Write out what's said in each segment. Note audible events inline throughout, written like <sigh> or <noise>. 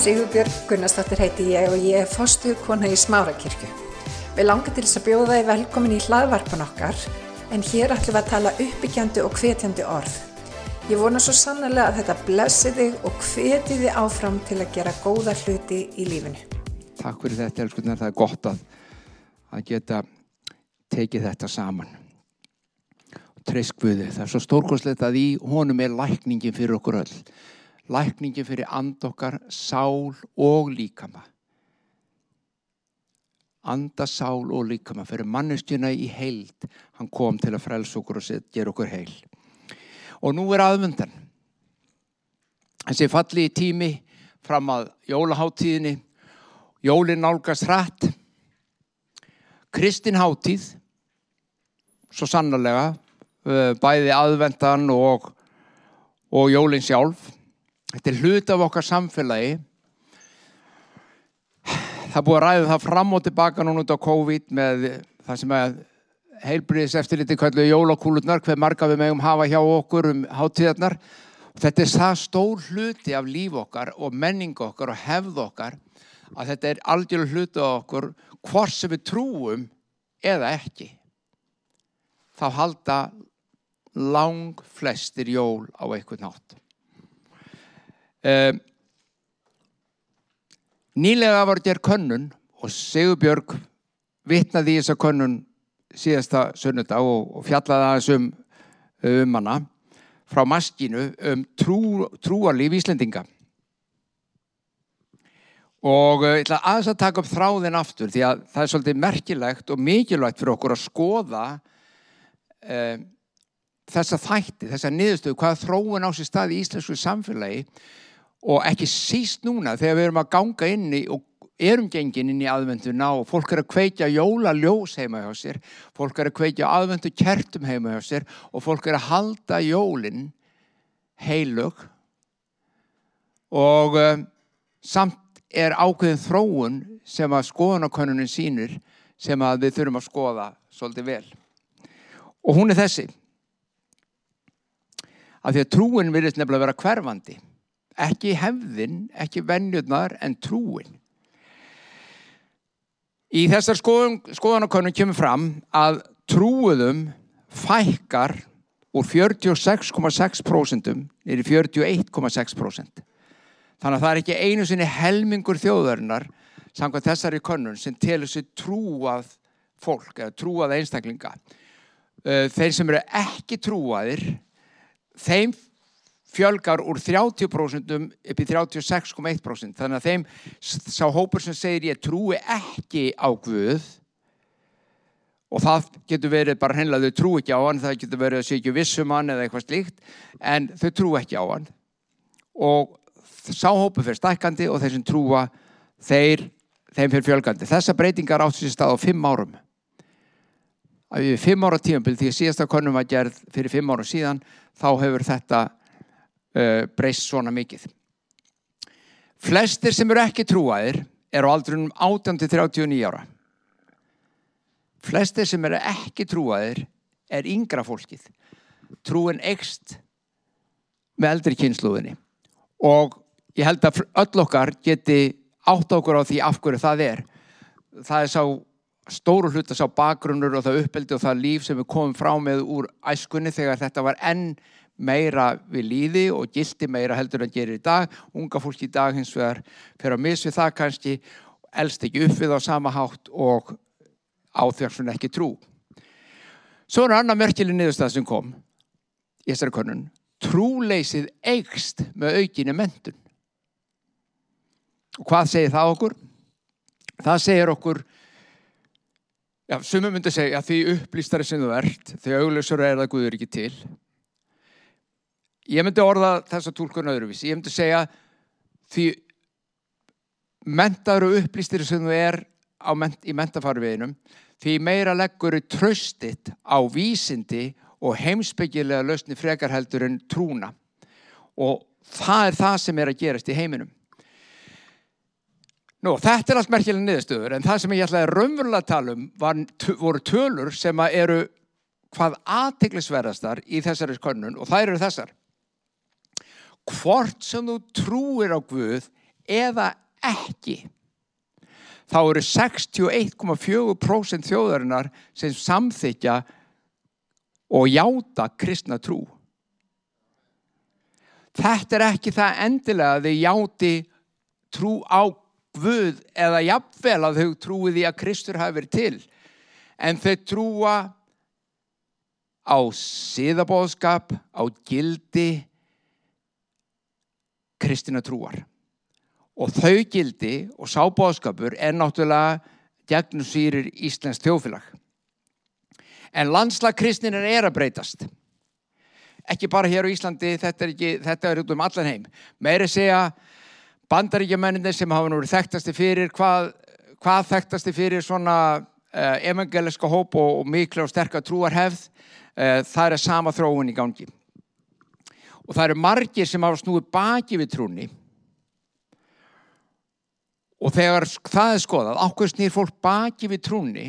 Sigurbjörg Gunnarsdóttir heiti ég og ég er fostu kona í Smárakirkju. Við langar til þess að bjóða þið velkomin í hlaðvarpan okkar en hér ætlum við að tala uppbyggjandi og hvetjandi orð. Ég vona svo sannlega að þetta blessi þig og hveti þið áfram til að gera góða hluti í lífinu. Takk fyrir þetta, elskunar. Það er gott að, að geta tekið þetta saman. Treyskvöðu. Það er svo stórkoslegt að í honum er lækningin fyrir okkur öll. Lækningin fyrir and okkar, sál og líkama. Anda, sál og líkama fyrir mannustjuna í heild. Hann kom til að frels okkur og gera okkur heil. Og nú er aðvöndan. Þessi falli í tími fram að jólaháttíðinni. Jólinn nálgast hratt. Kristin háttíð, svo sannarlega, bæði aðvendan og, og jólinn sjálf. Þetta er hlut af okkar samfélagi. Það búið að ræða það fram og tilbaka núna út á COVID með það sem að heilbriðis eftir liti kallu jólakúlutnar, hver marga við megum hafa hjá okkur um hátíðarnar. Þetta er það stór hluti af líf okkar og menning okkar og hefð okkar að þetta er algjörlega hluti af okkur hvort sem við trúum eða ekki. Þá halda lang flestir jól á eitthvað nátt. Um, nýlega var þér könnun og Sigurbjörg vittnaði í þessa könnun síðasta sunnudag og, og fjallaði aðeins um, um hana frá maskinu um trú, trúarlíf Íslendinga. Og ég ætla aðeins að taka upp þráðin aftur því að það er svolítið merkilegt og mikilvægt fyrir okkur að skoða um, þessa þætti, þessa niðurstöðu, hvaða þróun á sér stað í íslensku samfélagi og ekki síst núna þegar við erum að ganga inn í og erum gengin inn í aðvenduna og fólk er að kveitja jólaljós heima hjá sér, fólk er að kveitja aðvendu kertum heima hjá sér og fólk er að halda jólinn heilug og um, samt er ákveðin þróun sem að skoðanakönunin sínir sem að við þurfum að skoða svolítið vel. Og hún er þessi. Af því að trúin virðist nefnilega vera hverfandi. Ekki hefðin, ekki vennjurnar, en trúin. Í þessar skoðun, skoðanakonum kemur fram að trúuðum fækkar úr 46,6% nýri 41,6%. Þannig að það er ekki einu sinni helmingur þjóðarinnar samkvæmt þessari konun sem telur sér trúað fólk eða trúað einstaklinga. Þeir sem eru ekki trúaðir, þeim fjölgar úr 30% upp í 36,1%. Þannig að þeim sá hópur sem segir ég trúi ekki á Guð og það getur verið bara hennilega þau trú ekki á hann, það getur verið að sé ekki vissum hann eða eitthvað slíkt, en þau trú ekki á hann. Og sá hópur fyrir stækandi og þeir sem trúa, þeir, þeim fyrir fjölgandi. Þessa breytingar áttu sér stað á fimm árum. Að við fimm ára tíumbil, því að síðasta konum var gerð fyrir fimm ára síðan, þá hefur þetta uh, breyst svona mikið. Flestir sem eru ekki trúaðir eru á aldrunum 18-39 ára. Flestir sem eru ekki trúaðir er yngra fólkið. Trúin ekst með eldri kynsluðinni. Og ég held að öll okkar geti átt okkur á því af hverju það er. Það er sá stóru hlut að sá bakgrunnur og það uppeldi og það líf sem við komum frá með úr æskunni þegar þetta var enn meira við líði og gildi meira heldur en gerir í dag. Unga fólk í dag hins vegar fyrir að misfi það kannski, elst ekki upp við á sama hátt og á þjóðsvon ekki trú. Svo er annar merkileg niðurstað sem kom í þessari konun. Trúleysið eigst með aukinni mentun. Og hvað segir það okkur? Það segir okkur Já, sumum myndi segja að því upplýstari sem þú ert, því auglösur er það Guður ekki til. Ég myndi orða þessa tólkun öðruvísi. Ég myndi segja því mentaður og upplýstari sem þú er ment, í mentafarfiðinum, því meira leggur þau tröstitt á vísindi og heimsbyggilega lausni frekarheldur en trúna. Og það er það sem er að gerast í heiminum. Nú, þetta er allt merkilega niðurstöður en það sem ég ætlaði raunverulega að tala um var, voru tölur sem eru hvað aðteglisverðastar í þessari konun og það eru þessar. Hvort sem þú trúir á Guð eða ekki þá eru 61,4% þjóðarinnar sem samþykja og játa kristna trú. Þetta er ekki það endilega að þau játi trú á Guð eða jafnvel að þau trúi því að Kristur hafi verið til. En þau trúa á síðabóðskap, á gildi kristina trúar og þau gildi og sábóðskapur er náttúrulega diagnosýrir Íslands þjófélag. En landslagkristinin er að breytast. Ekki bara hér á Íslandi, þetta er, ekki, þetta er út um allan heim. Meiri segja bandaríkjamenninni sem hafa nú verið þekktasti fyrir, hvað, hvað þekktasti fyrir svona uh, evangeliska hóp og, og miklu og sterkar trúarhefð, uh, það er sama þróun í gangi. Og það eru margir sem hafa snúið baki við trúni og þegar það er skoðað, ákveð snýr fólk baki við trúni,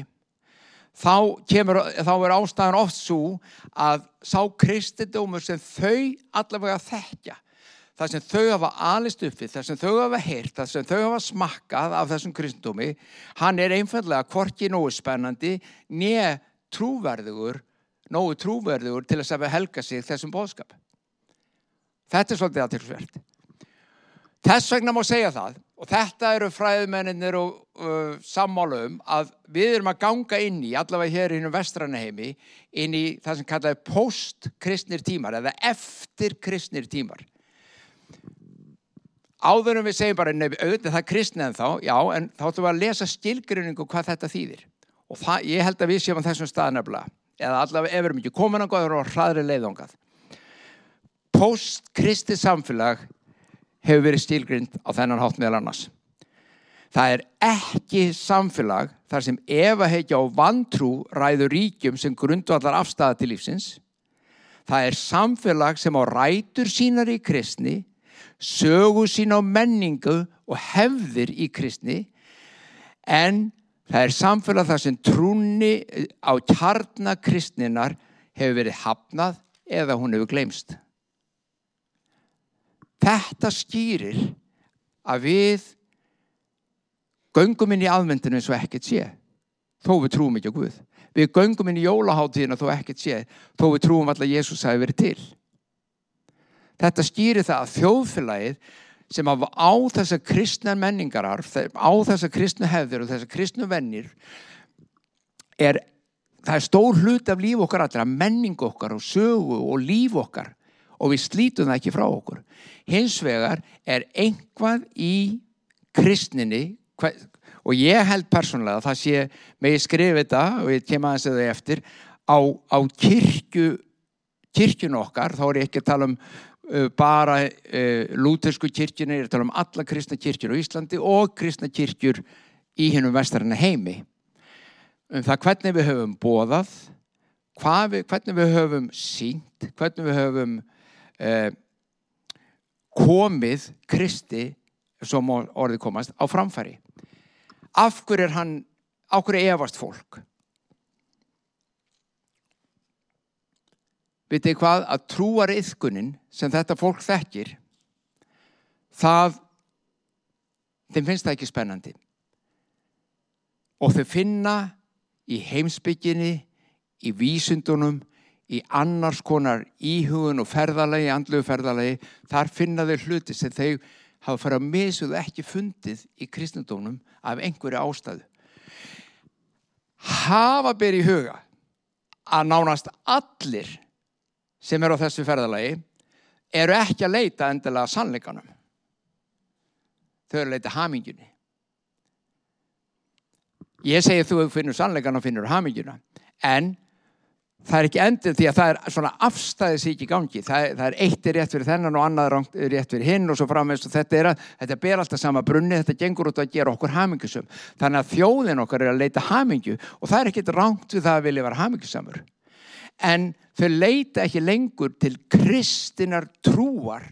þá, kemur, þá er ástæðan oft svo að sá kristendómur sem þau allavega þekkja, það sem þau hafa alist uppið, það sem þau hafa heyrt, það sem þau hafa smakkað af þessum kristendómi, hann er einfallega hvorki nógu spennandi, nýja trúverðugur, nógu trúverðugur til að helga sig þessum bóðskap. Þetta er svolítið aðtilsvert. Þess vegna má segja það og þetta eru fræðumenninir og uh, sammálu um að við erum að ganga inn í, allavega hér í vestrannaheimi, inn í það sem kallaði post-kristnir tímar eða eftir-kristnir tímar. Áður en við segjum bara, nefnir, auðvitað það er kristnið en þá, já, en þá ætlum við að lesa skilgrinningu hvað þetta þýðir. Og það, ég held að við séum á þessum stað nefnilega, eða allavega ef við erum ekki komin á góður og hraðri leiðongað. Post-kristi samfélag hefur verið stílgrind á þennan hátt meðal annars. Það er ekki samfélag þar sem ef að heikja á vantrú ræður ríkjum sem grundvallar afstæða til lífsins. Það er samfélag sem á rætur sínar í kristni, sögu sín á menningu og hefðir í kristni en það er samfélag þar sem trúni á kjarnakristninar hefur verið hafnað eða hún hefur glemst. Þetta skýrir að við göngum inn í aðmyndinu eins og ekkert sé, þó við trúum ekki á Guð. Við göngum inn í jólaháttíðina þó ekkert sé, þó við trúum alltaf að Jésús hafi verið til. Þetta skýrir það að þjóðfélagið sem á þessa kristna menningararf, á þessa kristna hefðir og þessa kristna vennir, er, það er stór hlut af líf okkar allra, menning okkar og sögu og líf okkar og við slítum það ekki frá okkur. Hins vegar er einhvað í kristninni og ég held persónulega að það sé með ég skrif þetta og ég kem aðeins eða eftir á, á kirkju kirkjun okkar, þá er ég ekki að tala um uh, bara uh, lútersku kirkjuna, ég er að tala um alla kristna kirkjur á Íslandi og kristna kirkjur í hennum vestarinn heimi um það hvernig við höfum bóðað við, hvernig við höfum sínt, hvernig við höfum uh, komið Kristi, svo orðið komast, á framfæri. Af hverju er hann, af hverju efast fólk? Vitið hvað, að trúar yðkunin sem þetta fólk þekkir, það, þeim finnst það ekki spennandi. Og þau finna í heimsbygginni, í vísundunum, í annars konar íhugun og ferðalagi, andluðu ferðalagi, þar finna þeir hluti sem þeir hafa farið að misuðu ekki fundið í kristendónum af einhverju ástæðu. Hafa byrjið í huga að nánast allir sem eru á þessu ferðalagi eru ekki að leita endilega sannleikanum. Þau eru að leita hamingjunni. Ég segi þú finnur sannleikan og finnur haminguna, en það er ekki endur því að það er svona afstæðis ekki gangi. Það er, það er eitt er rétt fyrir þennan og annað er rétt fyrir hinn og svo framveist og þetta er að þetta ber alltaf sama brunni, þetta gengur út að gera okkur hamingusum þannig að þjóðin okkar er að leita hamingju og það er ekkit ránt við það að vilja vera hamingusamur en þau leita ekki lengur til kristinar trúar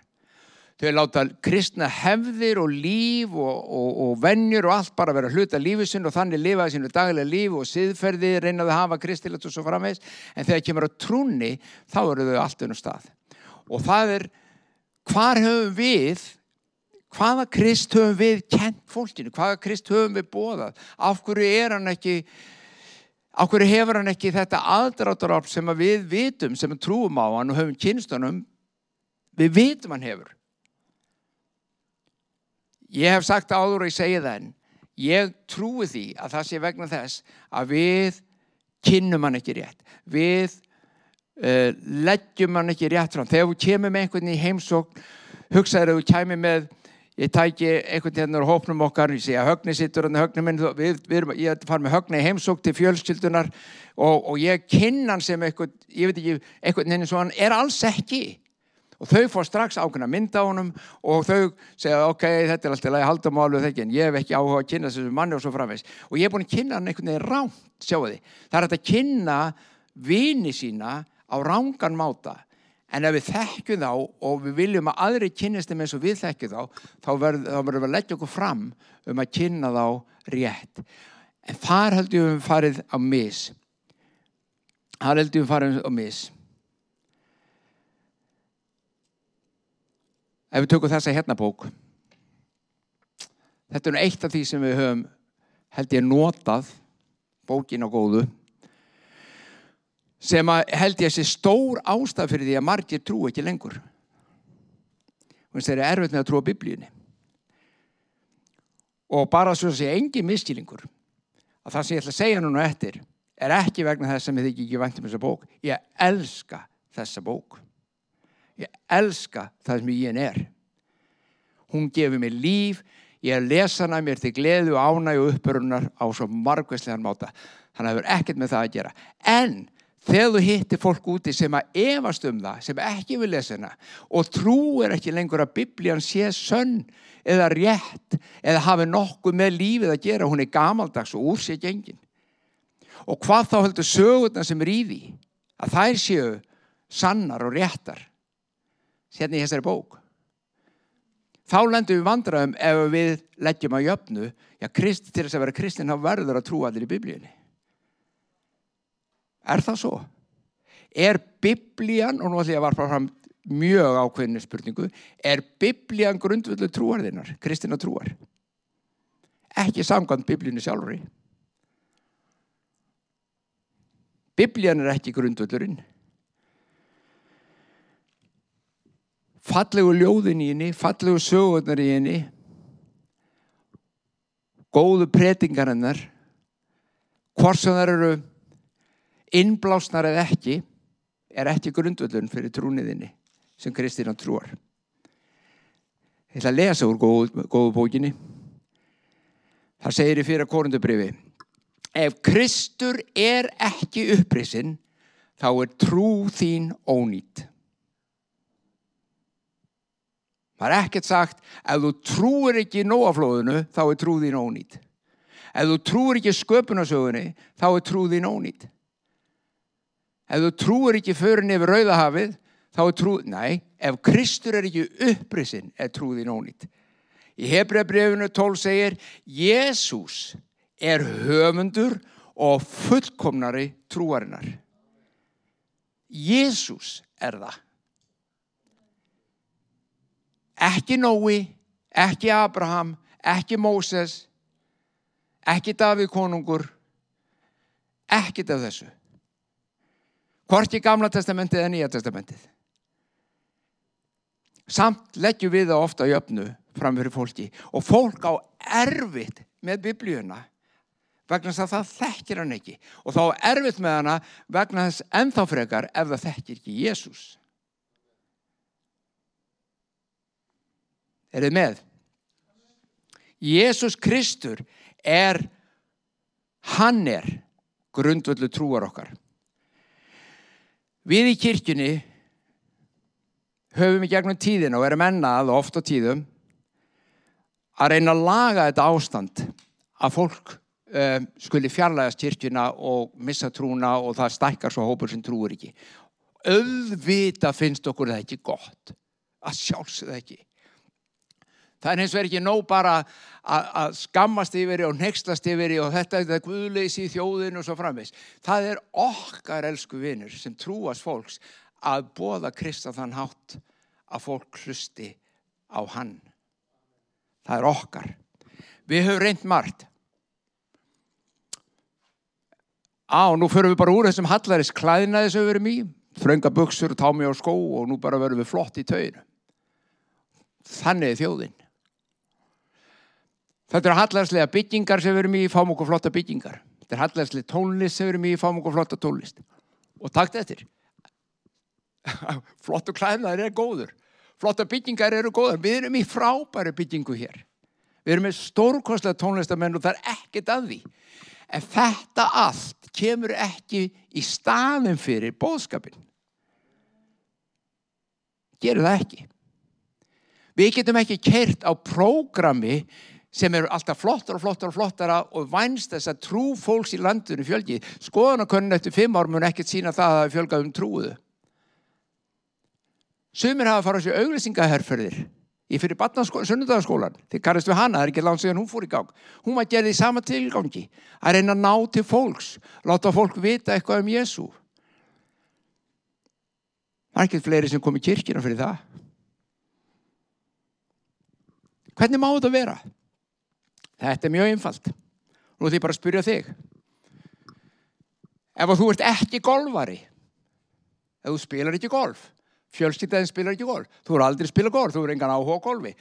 Þau láta kristna hefðir og líf og, og, og vennjur og allt bara vera hluta lífið sinn og þannig lifaði sínu daglega líf og siðferði reynaði að hafa kristilegt og svo framvegs. En þegar kemur á trúni þá eru þau allt unnum stað. Og það er, hvar höfum við, hvaða krist höfum við kent fólkinu, hvaða krist höfum við bóðað, af hverju er hann ekki, af hverju hefur hann ekki þetta aðdráttarafl sem að við vitum, sem við trúum á hann og höfum kynstunum, við vitum hann hefur. Ég hef sagt áður og ég segi það enn, ég trúi því að það sé vegna þess að við kynnum hann ekki rétt. Við uh, leggjum hann ekki rétt fram. Þegar við kemum með einhvern í heimsókn, hugsaður að við kemum með, ég tæki einhvern hérna úr hópnum okkar, ég að högni sittur hann, högni minn, við, við erum, ég far með högni í heimsókn til fjölskyldunar og, og ég kynn hann sem einhvern, ég veit ekki, einhvern henni svo hann er alls ekki og þau fór strax ákveðna mynda á honum og þau segja ok, þetta er alltaf alveg þekki en ég hef ekki áhuga að kynna þessu manni og svo framvegs og ég er búin að kynna hann einhvern veginn ránt, sjáu því það er að kynna vini sína á rángan máta. En ef við þekkjum þá og við viljum að aðri kynnist þeim eins og við þekkjum þá þá verðum við að leggja okkur fram um að kynna þá rétt. En þar heldum við farið á mis. Þar heldum við farið á mis ef við tökum þessa hérna bók þetta er eitt af því sem við höfum held ég notað bókin á góðu sem að held ég að sé stór ástaf fyrir því að margir trú ekki lengur. Og þess að það er erfitt með að trúa biblíunni. Og bara svo að sé engi miskilingur að það sem ég ætla að segja núna eftir er ekki vegna þess að ég þykki ekki vantum þessa bók. Ég elska þessa bók Ég elska það sem ég er. Hún gefur mér líf, ég er lesana mér til gleðu ánæg og uppbörunar á svo margvæslegan máta. Þannig að það verður ekkert með það að gera. En þegar þú hittir fólk úti sem að evast um það, sem ekki vil lesana og trúir ekki lengur að biblían sé sönn eða rétt eða hafi nokkuð með lífið að gera, hún er gamaldags og úr sér gengin. Og hvað þá heldur sögurna sem er í því? Að þær séu sannar og réttar sérna í þessari bók. Þá lendum við vandraðum ef við leggjum að jöfnu, já, krist, til þess að vera kristin þá verður að trúa allir í biblíunni. Er það svo? Er biblían, og nú ætlum ég að varpa fram mjög ákveðinu spurningu, er biblían grundvöldu trúarðinnar, kristina trúar? Ekki samkvæmt biblíunni sjálfur í. Biblían er ekki grundvöldurinn. Fallegu ljóðin í henni, fallegu sögurnar í henni, góðu pretingarinnar, hvort sem það eru innblásnar eða ekki, er ekki grundvöldun fyrir trúniðinni sem Kristína trúar. Ég ætla að lesa úr góðu, góðu bókinni. Það segir í fyrir korundubrifi. Ef Kristur er ekki upprisinn, þá er trú þín ónýtt. Það er ekkert sagt, ef þú trúir ekki nóaflóðinu, þá er trúðin ónýtt. Ef þú trúir ekki sköpunarsögunni, þá er trúðin ónýtt. Ef þú trúir ekki förin yfir rauðahafið, þá er trúð, næ, ef Kristur er ekki upprisinn, er trúðin ónýtt. Í Hebreabrefinu 12 segir, Jésús er höfundur og fullkomnari trúarinnar. Jésús er það ekki Nói, ekki Abraham, ekki Móses, ekki Davíð konungur, ekkit af þessu. Hvort í gamla testamentið eða nýja testamentið. Samt leggjum við það ofta í öfnu fram fyrir fólki og fólk á erfitt með biblíuna vegna þess að það þekkir hann ekki og þá erfitt með hana vegna þess ennþá frekar ef það þekkir ekki Jésús. Er þið með? Jésús Kristur er, hann er grundvöldu trúar okkar. Við í kirkjunni höfum í gegnum tíðin og erum ennað oft á tíðum að reyna að laga þetta ástand að fólk um, skuli fjarlægast kirkjuna og missa trúna og það stækkar svo hópur sem trúur ekki. Öðvita finnst okkur það ekki gott. Að sjálfsögða ekki. Það er eins og er ekki nóg bara að skammast yfir og nexlast yfir og þetta er það guðleysi í þjóðinu og svo framvegs. Það er okkar elsku vinnur sem trúast fólks að bóða Krista þann hátt að fólk hlusti á hann. Það er okkar. Við höfum reynd margt. Á, nú förum við bara úr þessum hallaris klæðinaði sem við verum í. Þrönga buksur, támi og skó og nú bara verum við flott í tauginu. Þannig er þjóðinn. Þetta eru hallarslega byggingar sem við verum í, fáum okkur flotta byggingar. Þetta er hallarslega tónlist sem við verum í, fáum okkur flotta tónlist. Og takt eftir. <laughs> Flottu klæðinaðir er góður. Flotta byggingar eru góðar. Við erum í frábæri byggingu hér. Við erum með stórkostlega tónlistamenn og það er ekkert að því. En þetta allt kemur ekki í staðin fyrir bóðskapin. Gerum það ekki. Við getum ekki kert á prógrami sem eru alltaf flottar og flottar og flottara og vænst þess að trú fólks í landinu fjölgi. Skoðanakönnun eftir fimm ár mun ekkert sína það að fjölga um trúuðu. Sumir hafa farað sér auglýsingaherrferðir í fyrir sunnudagaskólan. Þið karist við hana, það er ekki langt síðan hún fór í gang. Hún var gerðið í sama tilgangi að reyna að ná til fólks, láta fólk vita eitthvað um Jésu. Það er ekkert fleiri sem kom í kirkina fyrir það. Hvernig má þetta vera? Þetta er mjög einfalt. Nú ætlum ég bara að spyrja þig. Ef þú ert ekki golvari, ef þú spilar ekki golf, fjölskyttaðin spilar ekki golf, þú eru aldrei spila golf, þú eru engan áhuga á golfi.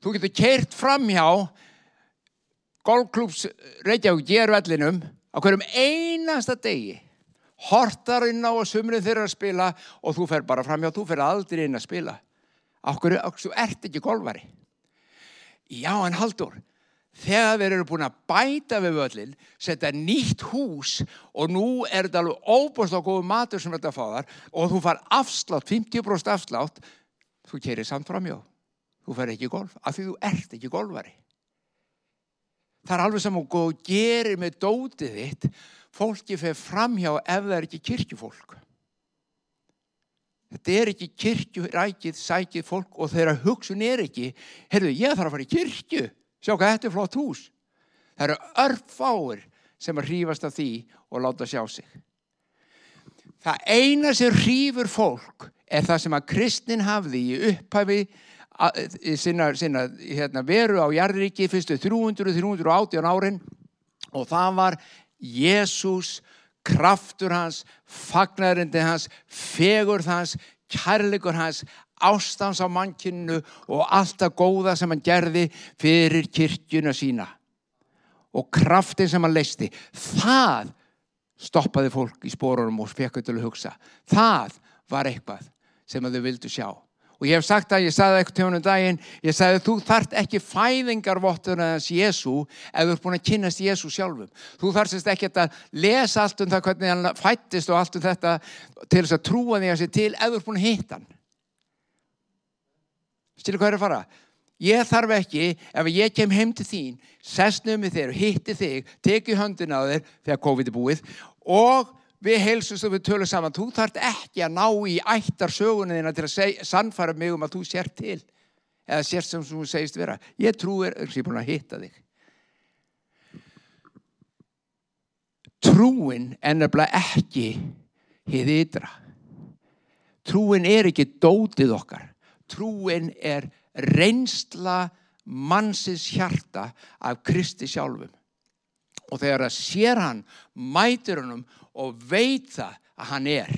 Þú getur kert fram hjá golfklúps Reykjavík gervellinum á hverjum einasta degi. Hortar inn á að sumrið þeirra að spila og þú fer bara fram hjá, þú fer aldrei inn að spila. Ákveður, þú ert ekki golvari. Já, en Haldur, þegar við erum búin að bæta við völlin, setja nýtt hús og nú er þetta alveg óbúst og góð matur sem þetta fáðar og þú far afslátt, 50% afslátt, þú kerir samt framjá. Þú fer ekki í golf, af því þú ert ekki golfari. Það er alveg saman og gerir með dótið þitt, fólki fer framjá ef það er ekki kirkjufólk. Þetta er ekki kirkjurækið, sækið fólk og þeirra hugsun er ekki, heyrðu, ég þarf að fara í kirkju, sjá hvað þetta er flott hús. Það eru örfáir sem að hrífast af því og láta sjá sig. Það eina sem hrífur fólk er það sem að kristnin hafði í upphæfi sinna, sinna hérna, veru á Jarríki fyrstu 300-318 árin og það var Jésús kraftur hans, fagnarindi hans, fegurð hans, kærleikur hans, ástans á mannkynnu og allt það góða sem hann gerði fyrir kirkjuna sína. Og kraftin sem hann leisti, það stoppaði fólk í spórunum og fekk til að hugsa. Það var eitthvað sem þau vildu sjá og ég hef sagt að ég sagði eitthvað til hún um daginn ég sagði þú þart ekki fæðingarvottur aðeins Jésu ef þú ert búin að kynast Jésu sjálfum þú þarfst ekki að lesa allt um það hvernig hann fættist og allt um þetta til þess að trúa því að sé til ef þú ert búin að hitta hann stilu hvað er að fara? Ég þarf ekki ef ég kem heim til þín sessnum með þér hitti þig teki höndin á þér þegar COVID er búið og við heilsumst og við tölum saman. Þú þart ekki að ná í ættar sögunina til að sannfara mig um að þú sér til eða sér sem þú segist vera. Ég trúir ég er búin að hitta þig? Trúin er nefnilega ekki hið ytra. Trúin er ekki dótið okkar trúin er reynsla mannsins hjarta af Kristi sjálfum. Og þegar að sér hann mætir hannum og veit það að hann er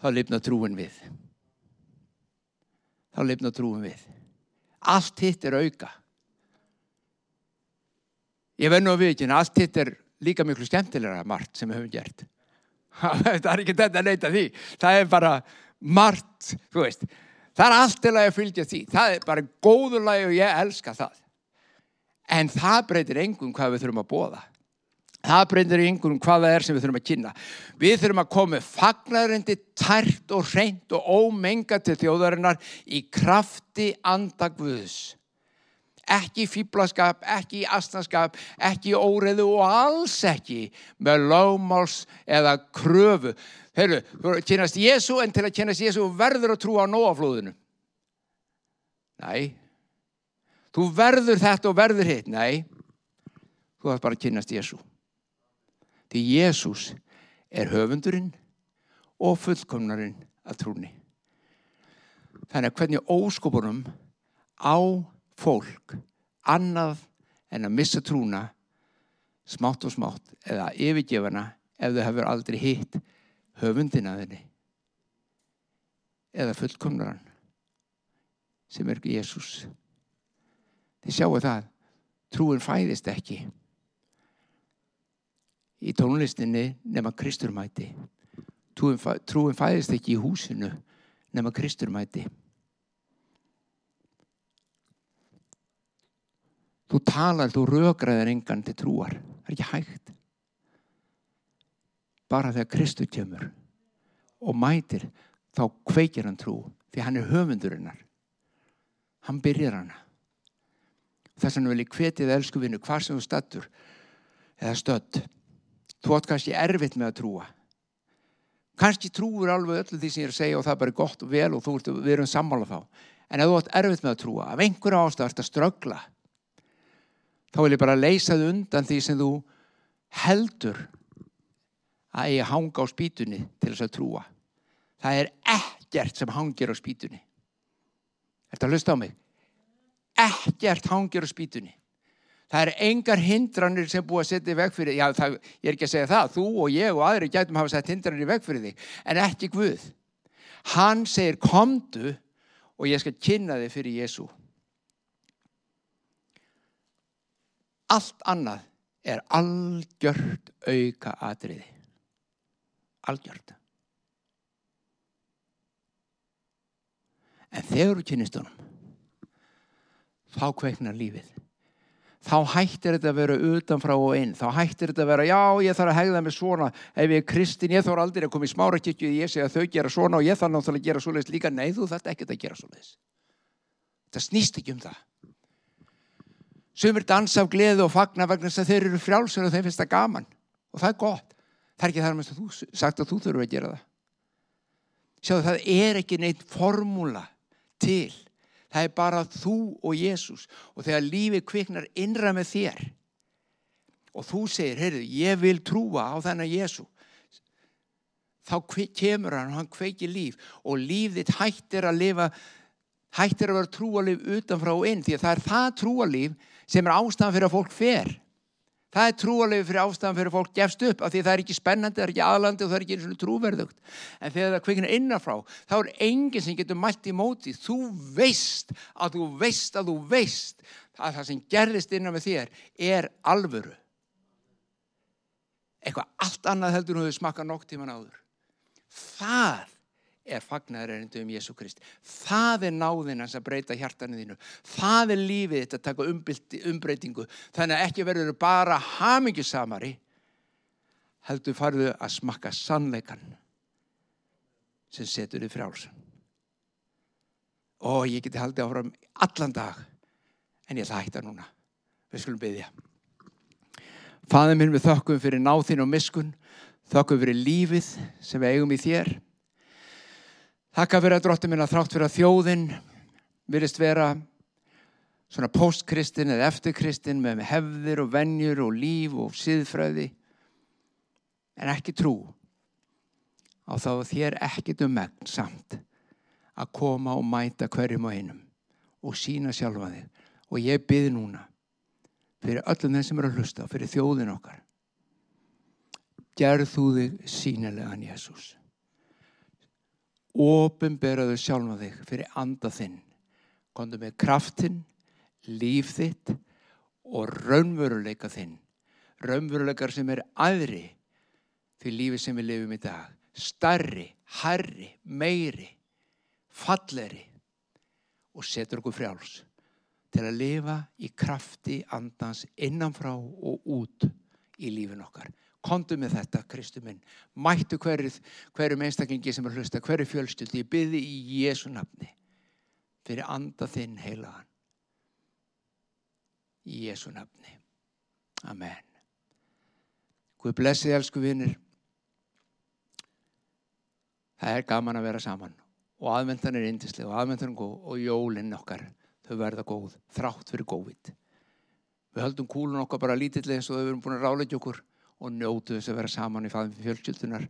þá lifna trúin við. Þá lifna trúin við. Allt hitt er auka. Ég verð nú að við ekki en allt hitt er líka miklu skemmtilega margt sem við höfum gert. <laughs> Það er ekki þetta að leita því. Það er bara margt það er allt til að fylgja því. Það er bara góðulagi og ég elska það. En það breytir engum hvað við þurfum að bóða það breytir engum hvað það er sem við þurfum að kynna. Við þurfum að koma fagnarindi tært og reynd og ómenga til þjóðarinnar í krafti andagvöðs ekki fýblaskap, ekki astnaskap ekki óreðu og alls ekki með lögmáls eða kröfu þú kynast Jésu en til að kynast Jésu verður að trúa á nóaflóðinu Nei Þú verður þetta og verður hitt. Nei, þú þarf bara að kynast Jésu. Því Jésús er höfundurinn og fullkomnarinn að trúni. Þannig að hvernig óskopunum á fólk annað en að missa trúna smátt og smátt eða yfirgefana ef þau hefur aldrei hitt höfundin að henni eða fullkomnaran sem er Jésús. Þið sjáu það, trúin fæðist ekki í tónlistinni nema Kristurmæti. Trúin, fæðist ekki í húsinu nema Kristurmæti. Þú talar, þú rökraðir engan til trúar. Það er ekki hægt. Bara þegar Kristur kemur og mætir, þá kveikir hann trú. Því hann er höfundurinnar. Hann byrjar hana. Þess vegna vil ég hvetið elsku vinnu hvar sem þú stattur eða stödd. Þú átt kannski erfitt með að trúa. Kannski trúur alveg öllu því sem ég er að segja og það er bara gott og vel og þú ert, við erum sammála þá. En ef þú átt erfitt með að trúa, af einhverja ástæð ert að ströggla, þá vil ég bara leysa þau undan því sem þú heldur að ég hanga á spýtunni til þess að trúa. Það er ekkert sem hangir á spýtunni. Þetta hlusta á mig. Ekkert hangir á spýtunni. Það er engar hindranir sem búið að setja í veg fyrir, já það, ég er ekki að segja það, þú og ég og aðri gætum hafa sett hindranir í veg fyrir þig, en ekki Guð. Hann segir komdu og ég skal kynna þig fyrir Jésu. Allt annað er algjört auka atriði. Algjört. En þegar þú kynist honum, þá kveiknar lífið. Þá hættir þetta að vera utanfrá og inn. Þá hættir þetta að vera, já, ég þarf að hegða mig svona. Ef ég er kristin, ég þarf aldrei að koma í smára kikju og ég segja að þau gera svona og ég þarf náttúrulega að gera svoleiðis líka. Nei, þú þarf ekki að gera svoleiðis. Það snýst ekki um það. Sumir dansa af gleðu og fagna vegna þess að þeir eru frjálsir og þeim finnst það gaman. Og það er gott. Það er ekki þar með að þú sagt að þú þurfur að gera það. Sjáðu, það er ekki neitt formúla til það er bara þú og Jésús og þegar lífið kviknar innra með þér og þú segir, heyrðu, ég vil trúa á þennan Jésú þá kemur hann og hann kveikir líf og líf þitt hættir að lifa hættir að vera trúalíf utanfrá og inn því að það er það trúalíf sem er ástæðan fyrir að fólk fer Það er trúalegu fyrir ástæðan fyrir fólk gefst upp af því það er ekki spennandi, það er ekki aðlandi og það er ekki eins og trúverðugt. En þegar það kviknar innanfrá, þá er enginn sem getur mælt í móti. Þú veist að þú veist að þú veist að það sem gerðist innan með þér er alvöru. Eitthvað allt annað heldur þú smakka nokk tíman áður. Það er fagnæðarindu um Jésu Krist. Það er náðinans að breyta hjartaninu þínu. Það er lífið þetta að taka umbreytingu. Þannig að ekki verður bara hamingjusamari heldur farðu að smakka sannleikan sem setur þið frjálsum. Og ég geti haldið áfram allan dag en ég ætla að hætta núna. Við skulum byggja. Fæðum minn við þökkum fyrir náðin og miskun, þökkum fyrir lífið sem við eigum í þér Þakka fyrir að dróttum minna þrátt fyrir að þjóðin virðist vera svona postkristin eða eftirkristin með hefðir og vennjur og líf og siðfræði. En ekki trú á þá þér ekkit um megn samt að koma og mæta hverjum og einum og sína sjálfa þig. Og ég byrði núna fyrir öllum þeim sem eru að hlusta fyrir þjóðin okkar. Gerð þú þig sínilegan Jésús ofinberaðu sjálfa þig fyrir anda þinn. Kontu með kraftin líf þitt og raunveruleika þinn. Raunveruleikar sem er aðri fyrir lífi sem við lifum í dag. Starri, harri, meiri falleri og setur okkur frjáls til að lifa í krafti andans innanfrá og út í lífin okkar kontu með þetta, Kristu minn. Mættu hverjum hverju einstaklingi sem er hlusta, hverju fjölstöldi ég byrði í Jésu nafni. Fyrir anda þinn heilagan í Jésu nafni. Amen. Guð blessi þið elsku vinnir það er gaman að vera saman. Og aðvendan er indislega og aðvendan er góð og jólinn okkar þau verða góð, þrátt fyrir góðvitt við höldum kúlun okkar bara lítillega eins og þau verðum búin að ráleitja okkur og njótu þess að vera saman í faðum fjölskyldunar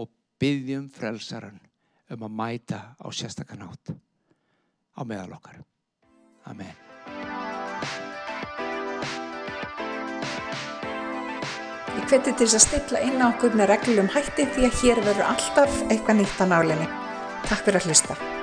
og byggjum frelsaran um að mæta á sérstakanátt á meðal okkar. Amen. Ég hveti til þess að stilla inn á okkur með reglum hætti því að hér verður alltaf eitthvað nýtt á nálinni. Takk fyrir að hlusta.